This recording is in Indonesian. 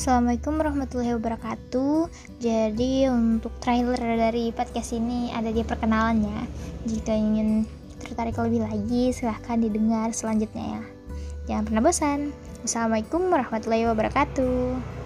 Assalamualaikum warahmatullahi wabarakatuh. Jadi untuk trailer dari podcast ini ada di perkenalannya. Jika ingin tertarik lebih lagi, silahkan didengar selanjutnya ya. Jangan pernah bosan. Assalamualaikum warahmatullahi wabarakatuh.